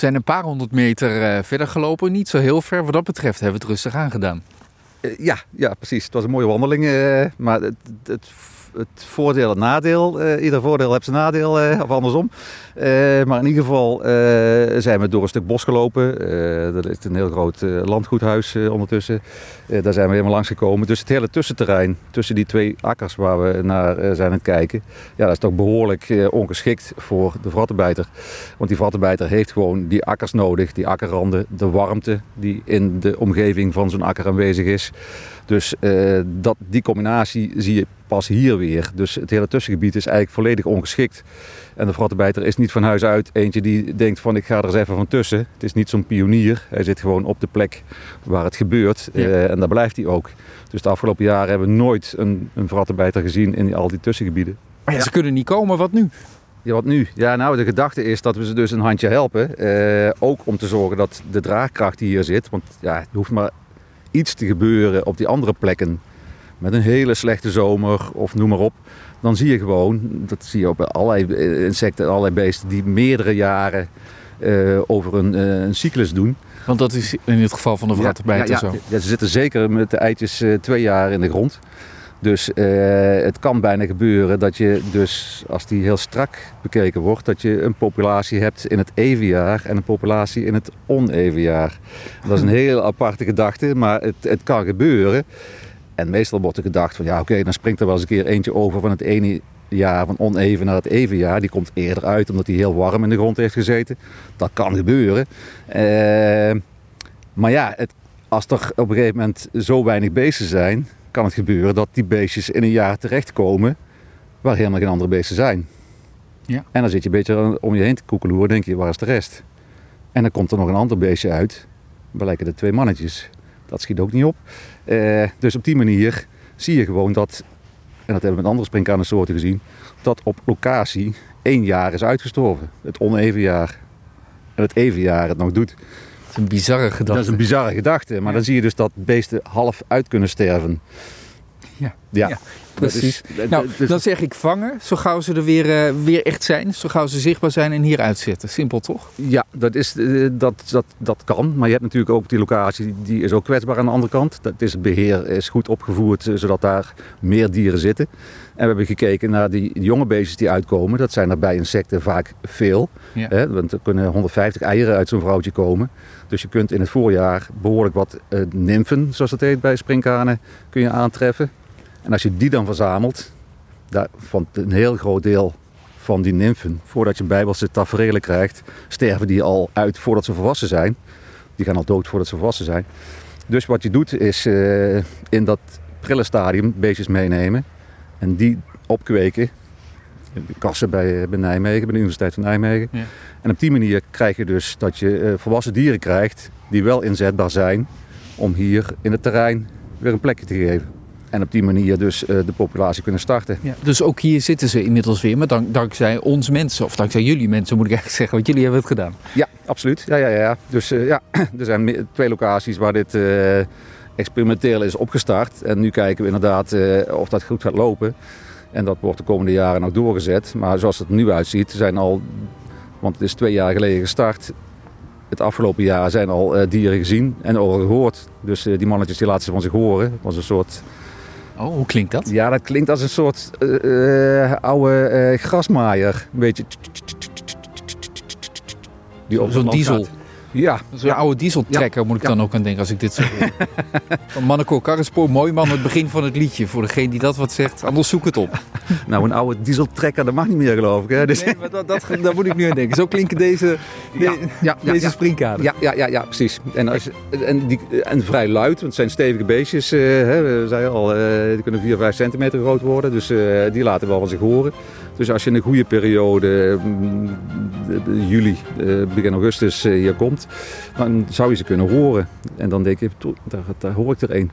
zijn een paar honderd meter eh, verder gelopen. Niet zo heel ver. Wat dat betreft hebben we het rustig aangedaan. Uh, ja, ja, precies. Het was een mooie wandeling. Uh, maar het, het, het, voordeel en nadeel. Uh, ieder voordeel heeft zijn nadeel, of andersom. maar in ieder geval zijn we door een stuk bos gelopen. er ligt een heel groot landgoedhuis ondertussen. daar zijn we helemaal langs gekomen. Dus het hele tussenterrein tussen die twee akkers waar we naar zijn aan het kijken. Ja, dat is toch behoorlijk ongeschikt voor de vrattenbijter. Want die vrattenbijter heeft gewoon die akkers nodig. Die akkerranden, de warmte die in de omgeving van zo'n akker aanwezig is. Dus dat, die combinatie zie je pas hier weer. Dus het hele tussengebied is eigenlijk volledig ongeschikt. En de vrattenbijter is niet van huis uit eentje die denkt van ik ga er eens even van tussen. Het is niet zo'n pionier. Hij zit gewoon op de plek waar het gebeurt. Ja. Uh, en daar blijft hij ook. Dus de afgelopen jaren hebben we nooit een, een vrattenbijter gezien in al die tussengebieden. Maar ja, ze kunnen niet komen, wat nu? Ja, wat nu? Ja, nou, de gedachte is dat we ze dus een handje helpen. Uh, ook om te zorgen dat de draagkracht die hier zit. Want ja, het hoeft maar iets te gebeuren op die andere plekken. Met een hele slechte zomer of noem maar op. Dan zie je gewoon, dat zie je op allerlei insecten en allerlei beesten die meerdere jaren uh, over een, uh, een, cyclus doen. Want dat is in het geval van de vrattenbijter ja, ja, zo? Ja, ze zitten zeker met de eitjes uh, twee jaar in de grond. Dus het kan bijna gebeuren dat je dus, als die heel strak bekeken wordt, dat je een populatie hebt in het evenjaar en een populatie in het onevenjaar. Dat is een heel aparte gedachte, maar het, het kan gebeuren. En meestal wordt er gedacht van ja oké, okay, dan springt er wel eens een keer eentje over van het ene jaar van oneven naar het evenjaar. Die komt eerder uit omdat hij heel warm in de grond heeft gezeten. Dat kan gebeuren. Uh, maar ja, het, als er op een gegeven moment zo weinig beesten zijn, kan het gebeuren dat die beestjes in een jaar terechtkomen waar helemaal geen andere beesten zijn. Ja. En dan zit je een beetje om je heen te koekeloeren, denk je, waar is de rest? En dan komt er nog een ander beestje uit, waar lijken de twee mannetjes. Dat schiet ook niet op. Uh, dus op die manier zie je gewoon dat, en dat hebben we met andere springkanensoorten gezien, dat op locatie één jaar is uitgestorven. Het oneven jaar. En het even jaar het nog doet. Dat is een bizarre gedachte. Dat is een bizarre gedachte. Maar ja. dan zie je dus dat beesten half uit kunnen sterven. Ja, ja. ja precies. Nou, dus, dan zeg ik vangen, zo gauw ze er weer, uh, weer echt zijn. Zo gauw ze zichtbaar zijn en hier uitzetten. Simpel toch? Ja, dat, is, uh, dat, dat, dat kan. Maar je hebt natuurlijk ook die locatie, die is ook kwetsbaar aan de andere kant. Dat is, het beheer is goed opgevoerd, uh, zodat daar meer dieren zitten. En we hebben gekeken naar die jonge beestjes die uitkomen. Dat zijn er bij insecten vaak veel. Ja. Hè, want er kunnen 150 eieren uit zo'n vrouwtje komen. Dus je kunt in het voorjaar behoorlijk wat nymfen, zoals dat heet bij springkanen, kun je aantreffen. En als je die dan verzamelt, daar, van een heel groot deel van die nymfen, voordat je bijbelse tafereelen krijgt, sterven die al uit voordat ze volwassen zijn. Die gaan al dood voordat ze volwassen zijn. Dus wat je doet is uh, in dat prille stadium beestjes meenemen en die opkweken. De kassen bij, bij Nijmegen, bij de Universiteit van Nijmegen. Ja. En op die manier krijg je dus dat je uh, volwassen dieren krijgt die wel inzetbaar zijn om hier in het terrein weer een plekje te geven. En op die manier dus uh, de populatie kunnen starten. Ja, dus ook hier zitten ze inmiddels weer, maar dank, dankzij ons mensen, of dankzij jullie mensen moet ik eigenlijk zeggen, want jullie hebben het gedaan. Ja, absoluut. Ja, ja, ja. Dus uh, ja, er zijn twee locaties waar dit uh, experimenteel is opgestart. En nu kijken we inderdaad of dat goed gaat lopen. En dat wordt de komende jaren nog doorgezet. Maar zoals het er nu uitziet, zijn al, want het is twee jaar geleden gestart, het afgelopen jaar zijn al dieren gezien en over gehoord. Dus die mannetjes die laten ze van zich horen. Het was een soort... Oh, hoe klinkt dat? Ja, dat klinkt als een soort uh, oude grasmaaier. Een beetje... Zo'n diesel. Ja. Zo'n oude dieseltrekker moet ik dan ook aan denken als ik dit zo hoor. Van Manneko mooi man, het begin van het liedje. Voor degene die dat wat zegt, anders zoek het op. Nou, een oude dieseltrekker, dat mag niet meer geloof ik. Hè? Dus... Nee, maar dat, dat, daar moet ik nu aan denken. Zo klinken deze, de, ja, deze springkaden. Ja, ja, ja, ja, precies. En, als, en, die, en vrij luid, want het zijn stevige beestjes. Uh, hè, we zeiden al, uh, die kunnen 4, 5 centimeter groot worden. Dus uh, die laten wel van zich horen. Dus als je in een goede periode, juli, begin augustus, hier komt, dan zou je ze kunnen horen. En dan denk je, daar, daar hoor ik er één.